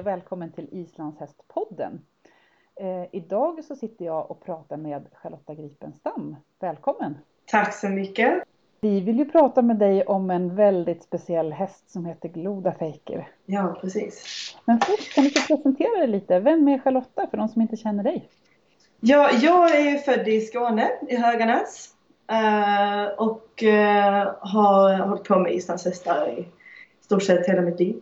och välkommen till Islandshästpodden. Eh, idag så sitter jag och pratar med Charlotta Gripenstam. Välkommen! Tack så mycket! Vi vill ju prata med dig om en väldigt speciell häst som heter Gloda Faker. Ja, precis. Men först kan du få presentera dig lite. Vem är Charlotta för de som inte känner dig? Ja, jag är född i Skåne, i Höganäs. Eh, och eh, har hållit på med islandshästar i stort sett hela mitt liv.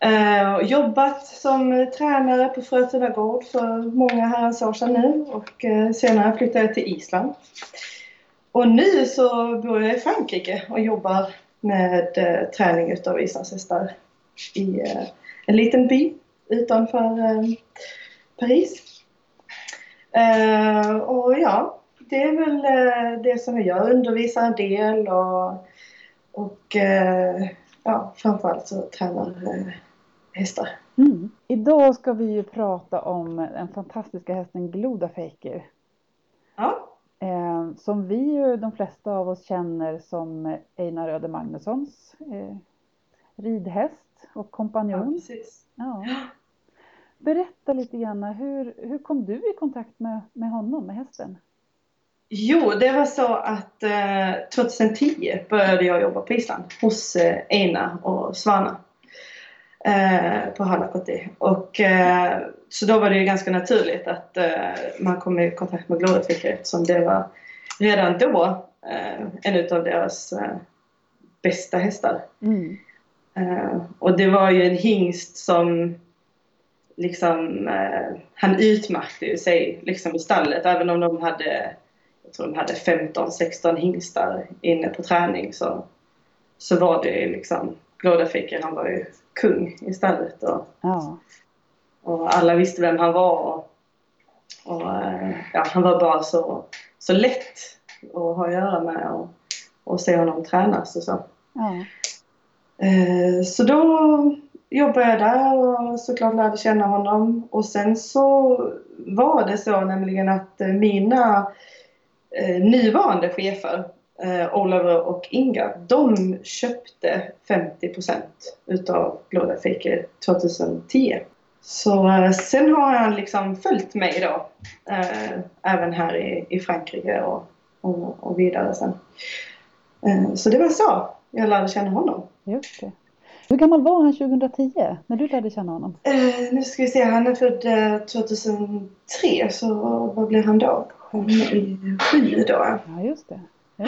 Eh, jobbat som tränare på Frötuna gård för många herrans år sedan nu och eh, senare flyttade jag till Island. Och nu så bor jag i Frankrike och jobbar med eh, träning utav islandshästar i eh, en liten by utanför Paris. och ja, det är väl det som jag gör, undervisar en del och, och ja, framförallt så tränar hästar. Mm. Idag ska vi ju prata om den fantastiska hästen Glodafaker. Ja. Eh, som vi ju, de flesta av oss känner som Einar Öde Magnussons eh, ridhäst och kompanjon. Ja, precis. Ja. Berätta lite grann, hur, hur kom du i kontakt med, med honom, med hästen? Jo, det var så att eh, 2010 började jag jobba på Island hos eh, Einar och Svana eh, på Hallakoti. Och eh, så då var det ju ganska naturligt att eh, man kom i kontakt med Glorifiker eftersom det var redan då eh, en av deras eh, bästa hästar. Mm. Eh, och det var ju en hingst som liksom, han utmärkte sig liksom i stallet även om de hade jag tror de hade 15-16 hingstar inne på träning så, så var det liksom Gladafiker, han var ju kung i stallet. Och, ja. och alla visste vem han var. Och, och ja, han var bara så, så lätt att ha att göra med och, och se honom tränas och så. Ja. Eh, så då jobbade jag där och såklart lärde känna honom. Och sen så var det så nämligen att mina eh, nuvarande chefer eh, Oliver och Inga, de köpte 50% utav Gloda Faker 2010. Så eh, sen har han liksom följt mig då, eh, även här i, i Frankrike och, och, och vidare sen. Eh, så det var så jag lärde känna honom. Just det. Hur gammal var han 2010 när du lärde känna honom? Eh, nu ska vi se, han är född 2003 eh, så vad blir han då? Han är sju då. Ja, just det.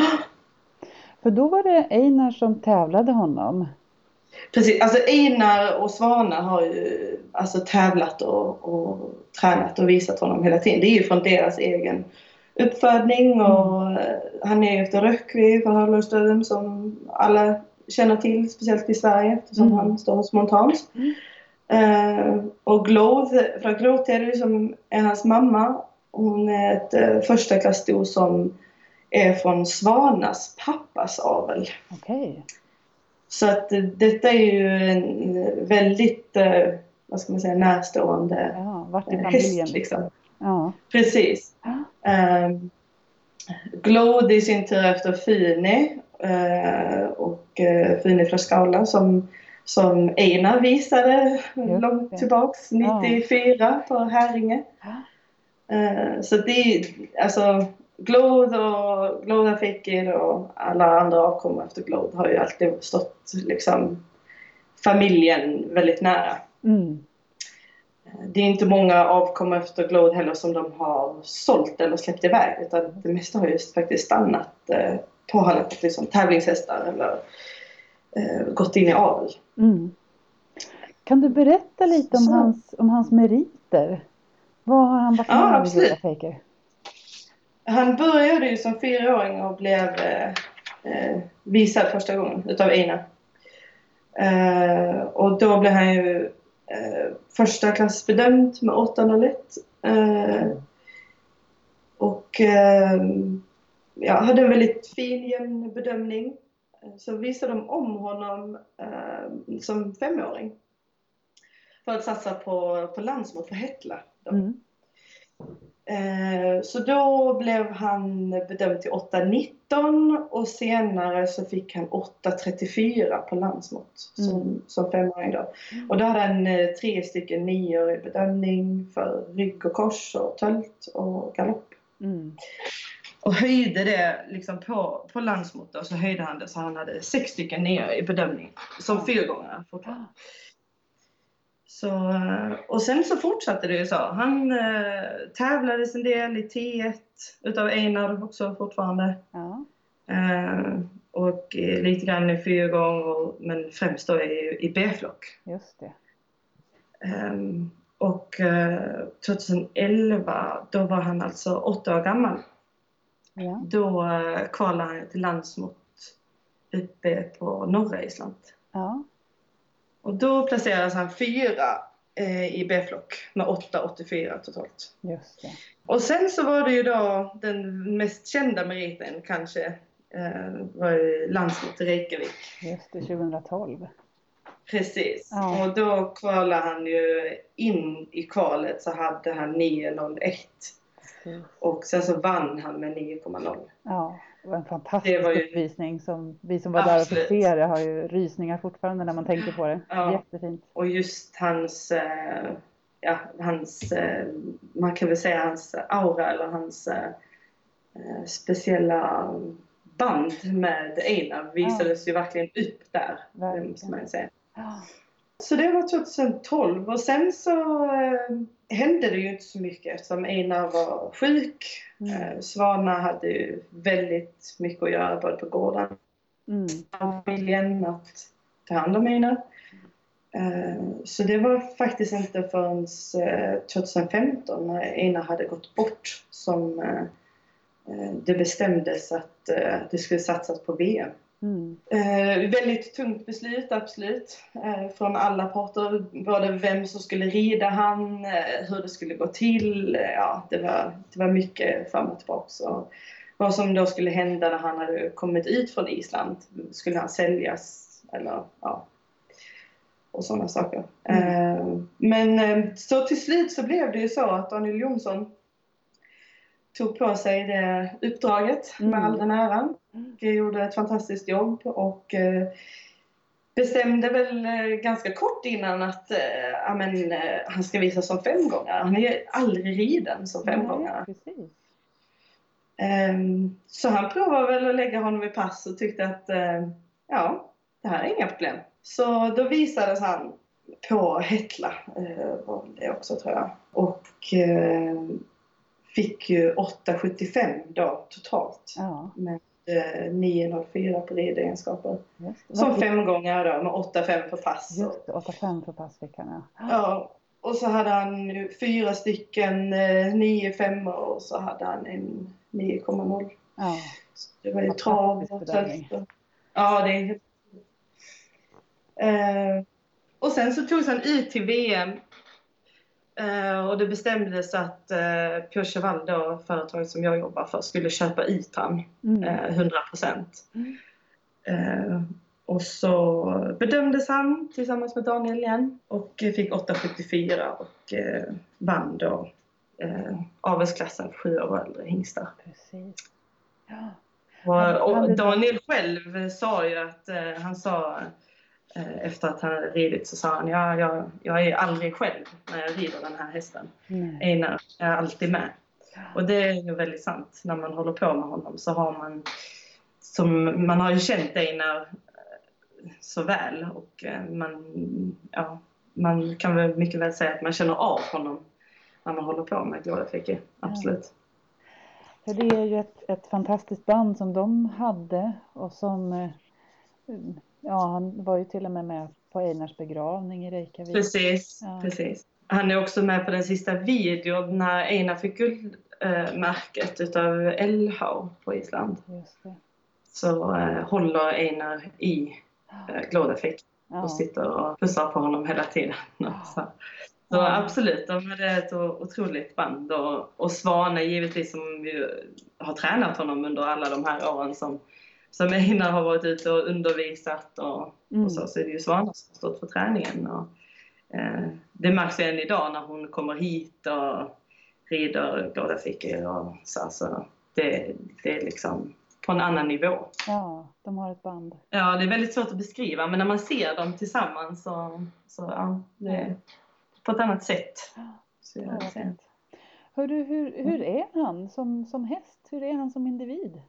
För då var det Einar som tävlade honom. Precis, alltså Einar och Svana har ju alltså tävlat och, och tränat och visat honom hela tiden. Det är ju från deras egen uppfödning och mm. han är efter Röckvi för Hörlundsdöden som alla känner till, speciellt i Sverige eftersom mm. han står hos Montans. Mm. Uh, och Glove, från Gloteri som är hans mamma, hon är ett uh, första klasssto som är från Svanas pappas avel. Okay. Så att eh, detta är ju en väldigt, eh, vad ska man säga, närstående ja, vart i eh, häst. Liksom. Ja. Precis. Ja. Um, Glode i sin tur efter Fini uh, och uh, Fini Flascaula som, som Einar visade Just långt det. tillbaks, 94 ja. på Häringe. Uh, så det är alltså Glode och Glode Ficker och alla andra avkommor efter Glode har ju alltid stått liksom familjen väldigt nära. Mm. Det är inte många avkommor efter Glode heller som de har sålt eller släppt iväg utan det mesta har just faktiskt stannat eh, på Hallandsås som tävlingshästar eller eh, gått in i avel. Mm. Kan du berätta lite om hans, om hans meriter? Vad har han varit med ja, om i Glode han började ju som fyraåring och blev eh, eh visad första gången utav Einar. Eh, och då blev han ju eh, första klass bedömd med 801. Eh, och eh, ja, hade en väldigt fin jämn bedömning. Eh, så visade de om honom eh, som femåring. För att satsa på, på landsmål för Hetla. Mm. Eh, så då blev han bedömd till 8,19 och senare så fick han 8,34 på landsmått som, Mm. som femåring då. Och då hade han eh, tre stycken nior i bedömning för rygg och kors och tölt och galopp. Mm. Och höjde det liksom på, på landsmått då, så höjde han det så han hade sex stycken nior i bedömning som fyrgångare fortfarande. Så, eh, och sen så fortsatte det ju så. Han eh, tävlades en del i T1 utav Einar också fortfarande. Ja. Eh, och eh, lite grann i fyrgång och, men främst då i, i B-flock. Just det. Ehm, och eh, 2011 då var han alltså åtta år gammal. Ja. Då eh, kvalade han till landsmått uppe på norra Island. Ja. Och då placerades han fyra eh, i B-flock med 8,84 totalt. Just det. Och sen så var det ju då den mest kända meriten kanske eh, var ju landsmått i Reykjavik. Just det. 2012. Precis. Ja. Och då kvalade han ju in i kvalet så hade han 9,01 Precis. och sen så vann han med 9,0. Ja. Det var en fantastisk Det var ju- uppvisning som vi som var där och Absolut. fick se det har ju rysningar fortfarande när man tänker på det. Ja. Jättefint. Och just hans, eh, ja, hans, eh, man kan väl säga hans aura eller hans eh, speciella band med Einar visades ju verkligen upp där. Det Verkligen. måste man säga. Ja. Så det var 2012 och sen så eh, hände det ju inte så mycket eftersom Einar var sjuk. Mm. Eh, Svana hade ju väldigt mycket att göra både på gården Mm. familjen att ta hand om Einar. Eh, Så det var faktiskt inte förrän eh, 2015 när Einar hade gått bort som det bestämdes att det skulle satsas på VM. Mm. Eh, väldigt tungt beslut, absolut. Eh, från alla parter. Både vem som skulle rida han, eh, hur det skulle gå till. Eh, ja, det, var, det var mycket fram och tillbaka. Och vad som då skulle hända när han hade kommit ut från Island. Skulle han säljas? Eller ja. Och sådana saker. Eh, men eh, så till slut så blev det ju så att Daniel Jonsson tog på sig det uppdraget Mm. med all den äran. Och gjorde ett fantastiskt jobb och eh, bestämde väl eh, ganska kort innan att men, eh, han ska visa som femgångare. Han är ju aldrig riden som femgångare. Nej, precis. Ehm, så han provade väl att lägga honom i pass och tyckte att eh, ja, det här är inga problem. Så då visades han på Hetla eh, var det också tror jag. Och eh, fick ju 8,75 då totalt. Ja, Med eh, 9,04 på ridegenskaper. Som femgångare då med 8,5 på pass. Just det, 8-5 för pass fick han ja. Ja, och så hade han fyra stycken eh, 9 5 och så hade han en 9,0. Ja, Så Det var ju trav och och- Ja, det är helt eh, Och sen så togs han ut till VM. Eh, och det bestämdes att eh, Pure Cheval då, företaget som jag jobbar för, skulle köpa ut han. mm. Eh, 100 procent. Mm. Eh, och så bedömdes han tillsammans med Daniel igen och fick 8,74 och eh, vann då eh, avelsklassen för sju år och äldre hingstar. precis. Ja, Och, och Daniel själv sa ju att eh, han sa efter att han hade ridit så sa han ja, jag, jag är aldrig själv när jag rider den här hästen. nej. Einar är alltid med. Och det är ju väldigt sant. När man håller på med honom så har man som, man har ju känt Einar eh, så väl och eh, man, ja, man kan väl mycket väl säga att man känner av honom när man håller på med Glådeflicke. Absolut. För det är ju ett, ett fantastiskt band som de hade och som eh, Ja, han var ju till och med med på Einars begravning i Reykjavik. Precis, Ja. precis. Han är också med på den sista videon när Einar fick guldmärket utav Elhau på Island. Så eh, håller Einar i eh, Glådeflick Ja, och sitter och pussar på honom hela tiden. Så, så absolut, de hade ett otroligt band. Och, och Svane givetvis som ju har tränat honom under alla de här åren som, som Einar har varit ute och undervisat och, Mm. och så, så är det ju Svana som har stått för träningen. Och, eh, det märks ju än idag när hon kommer hit och rider glada fickor och så. så det, det är liksom på en annan nivå. Ja, de har ett band. Ja, det är väldigt svårt att beskriva men när man ser dem tillsammans så, så ja, det är på ett annat sätt. Så jag Ja, fint. Hörru, hur, hur är han som, som häst? Hur är han som individ?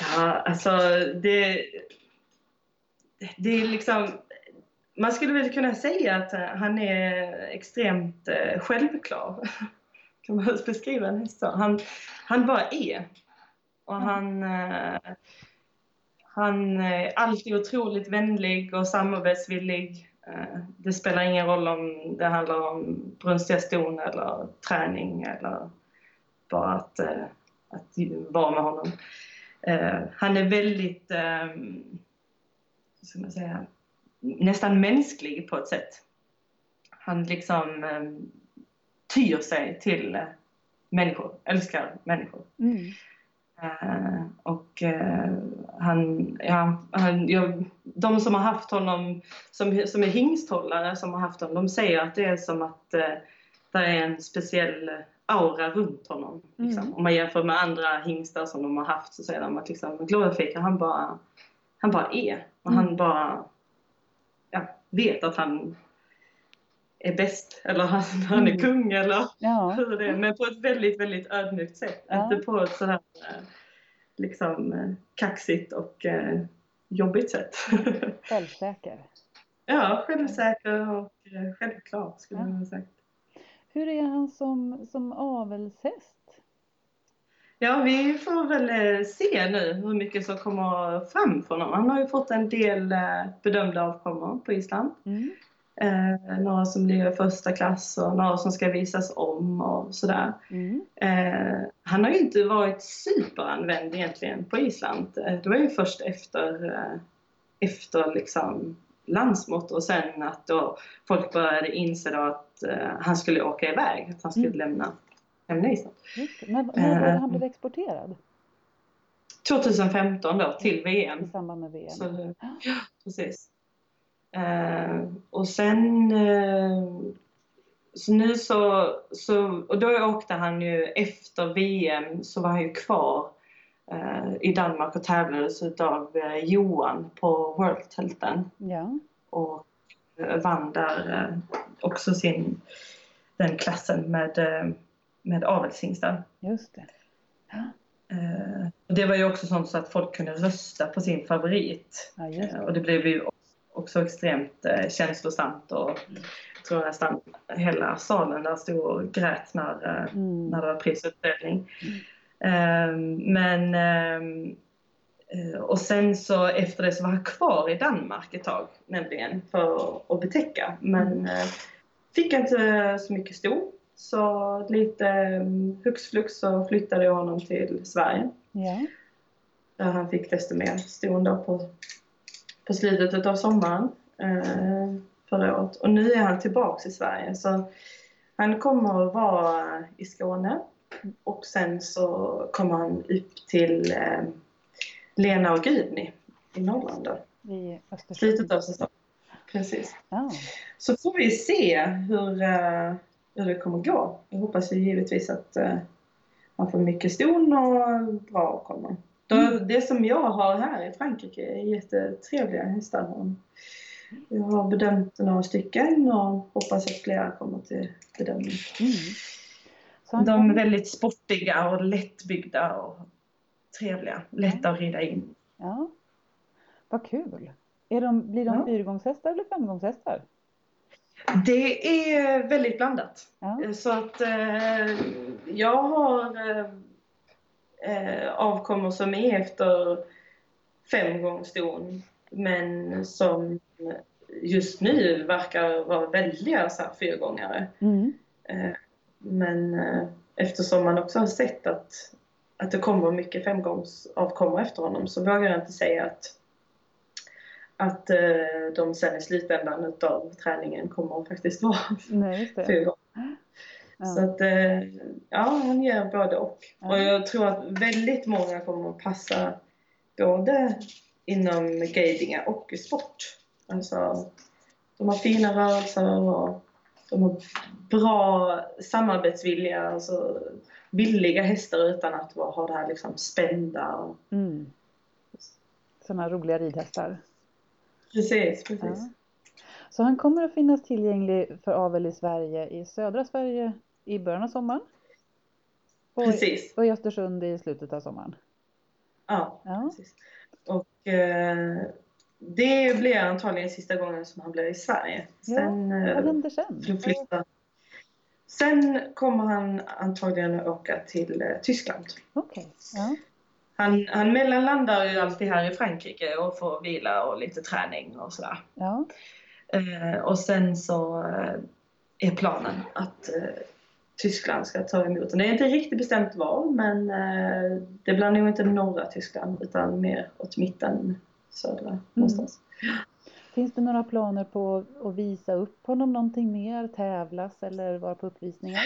Ja, alltså det, det är liksom... Man skulle väl kunna säga att eh, han är extremt eh, självklar. Kan man beskriva häst så? Han, han bara är. Och han, eh, han är alltid otroligt vänlig och samarbetsvillig. Det spelar ingen roll om det handlar om brunstiga ston eller träning eller bara att, att vara med honom. Eh, han är väldigt, eh, ska man säga, nästan mänsklig på ett sätt. Han liksom eh, tyr sig till eh, människor, älskar människor. Mm. Eh, och eh, han, ja, han, jag, de som har haft honom, som, som är hingsthållare som har haft honom, de säger att det är som att eh, det är en speciell aura runt honom. Liksom. Mm. Om man jämför med andra hingstar som de har haft så säger de att liksom, Glorifica, han bara, han bara är. Och han Mm. bara ja, vet att han är bäst eller han, han är Mm. kung eller Ja, hur det är, men på ett väldigt, väldigt ödmjukt sätt. Ja. Inte på ett sådär eh, liksom eh, kaxigt och eh, jobbigt sätt. självsäker. ja, självsäker och eh, självklar skulle Ja. vilja säga. Hur är han som, som avelshäst? Ja, vi får väl eh, se nu hur mycket som kommer fram från honom. Han har ju fått en del eh, bedömda avkommor på Island. Mm. Eh, några som blir första klass och några som ska visas om och sådär. Mm. Eh, han har ju inte varit superanvänd egentligen på Island. Eh, det var ju först efter, efter liksom landsmått och sen att då folk började inse då att eh, han skulle åka iväg, att han skulle Mm. lämna, lämna Island. När, när var Eh, han blev exporterad? 2015 då till I VM. samband med VM? Så, ja, precis. Eh, och sen... Eh, så nu så, så... Och då åkte han ju efter VM så var han ju kvar i Danmark och tävlades utav eh, Johan på World-tälten. Ja. Och eh, vann där eh, också sin, den klassen med, eh, med avelshingstar. Just det. Eh, och det var ju också sånt så att folk kunde rösta på sin favorit. Ja, Eh, det. Och det blev ju också extremt eh, känslosamt och jag tror nästan hela salen där stod och grät när, eh, Mm. när det var prisutdelning. Eh, men ehm, eh, och sen så efter det så var han kvar i Danmark ett tag nämligen för att betäcka men eh, fick inte så mycket sto så lite um, hux flux så flyttade jag honom till Sverige. Ja. där han fick desto mer ston då på, på slutet av sommaren eh, förra året. Och nu är han tillbaks i Sverige. Så han kommer att vara i Skåne och sen så kommer han upp till eh, Lena och Gudny i Norrland då, I Östersund. slutet av säsongen. Precis. Ja. Så får vi se hur, eh, hur det kommer gå. Jag hoppas ju givetvis att eh, man får mycket ston och bra avkommor. Mm. Det som jag har här i Frankrike är jättetrevliga hästar. Jag har bedömt några stycken och hoppas att flera kommer till bedömning. Mm. Så De är väldigt sportiga och lättbyggda och trevliga. Lätta att rida in. Ja. Vad kul. Är de, blir de Ja. fyrgångshästar eller femgångshästar? Det är väldigt blandat. Ja. Så att eh, jag har eh, eh, avkommor som är efter fem gånger ston men som just nu verkar vara väldiga så här, fyrgångare. Mm. Eh, men eh, eftersom man också har sett att, att det kommer mycket femgångsavkommor efter honom så vågar jag inte säga att att eh, de sen i slutändan utav träningen kommer att faktiskt vara Nej, Ja. så att, eh, ja, han gör både och. Ja. Och jag tror att väldigt många kommer att passa både inom guidingar och sport. Alltså, de har fina rörelser och de har bra samarbetsvilja, alltså villiga hästar utan att ha det här liksom spända. Och... Mm. Sådana roliga ridhästar. Precis, precis. Ja. Så han kommer att finnas tillgänglig för avel i Sverige, i södra Sverige i början av sommaren. Och, precis. Och i Östersund i slutet av sommaren. Ja, ja. precis. Och eh, det blir antagligen sista gången som han blir i Sverige. Sen, ja, vad händer sen? Flytta. Sen kommer han antagligen åka till eh, Tyskland. Okay. Ja. Han, han mellanlandar ju alltid här i Frankrike och får vila och lite träning och sådär. Ja. Eh, och sen så eh, är planen att eh, Tyskland ska ta emot honom. Det är inte riktigt bestämt var men eh, det blir nog inte norra Tyskland utan mer åt mitten, södra mm. någonstans. Finns det några planer på att visa upp honom någonting mer, tävlas eller vara på uppvisningar?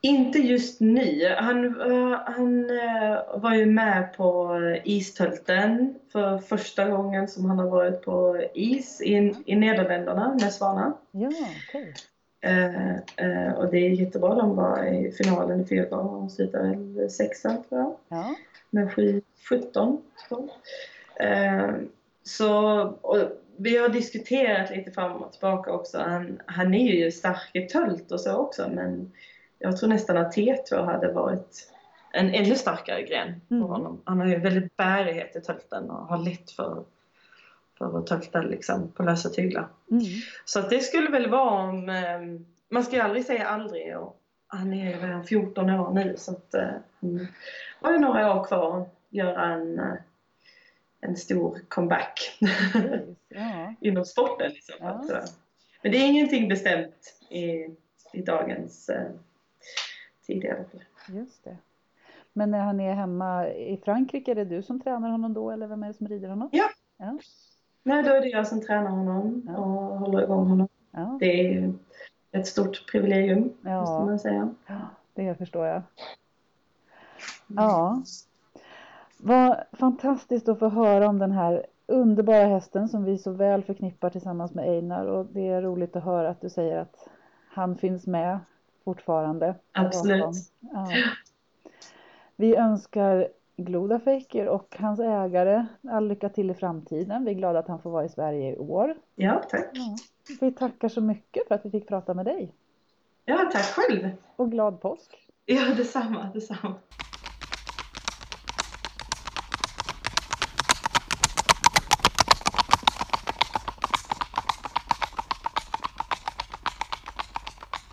Inte just nu. Han, uh, han uh, var ju med på istölten för första gången som han har varit på is i, i Nederländerna med Svana. Ja, okay. Uh, uh, och det är jättebra. De var i finalen i fyra gånger och slutade väl sexa tror jag. Ja. Med 17. Uh, så och vi har diskuterat lite fram och tillbaka också. Han, han är ju stark i tölt och så också men jag tror nästan att T2 hade varit en ännu starkare gren på mm. honom. Han har ju väldigt bärighet i tölten och har lätt för, för att tölta liksom på lösa tyglar. Mm. Så att det skulle väl vara om, eh, man ska ju aldrig säga aldrig och han är ju redan 14 år nu så att eh, han har ju några år kvar att göra en, eh, en stor comeback ja. inom sporten. Liksom. Ja. Men det är ingenting bestämt i, i dagens tidigare. Just det. Men när han är hemma i Frankrike, är det du som tränar honom då eller vem är det som rider honom? Ja. ja. Nej, då är det jag som tränar honom ja. och håller igång honom. Ja. Det är ett stort privilegium, ja. måste man säga. Ja, det förstår jag. Ja. Vad fantastiskt att få höra om den här underbara hästen som vi så väl förknippar tillsammans med Einar och det är roligt att höra att du säger att han finns med fortfarande. Absolut. Ja. Vi önskar Glodafejker och hans ägare all lycka till i framtiden. Vi är glada att han får vara i Sverige i år. Ja, tack. Ja. Vi tackar så mycket för att vi fick prata med dig. Ja, tack själv. Och glad påsk. Ja, detsamma, detsamma.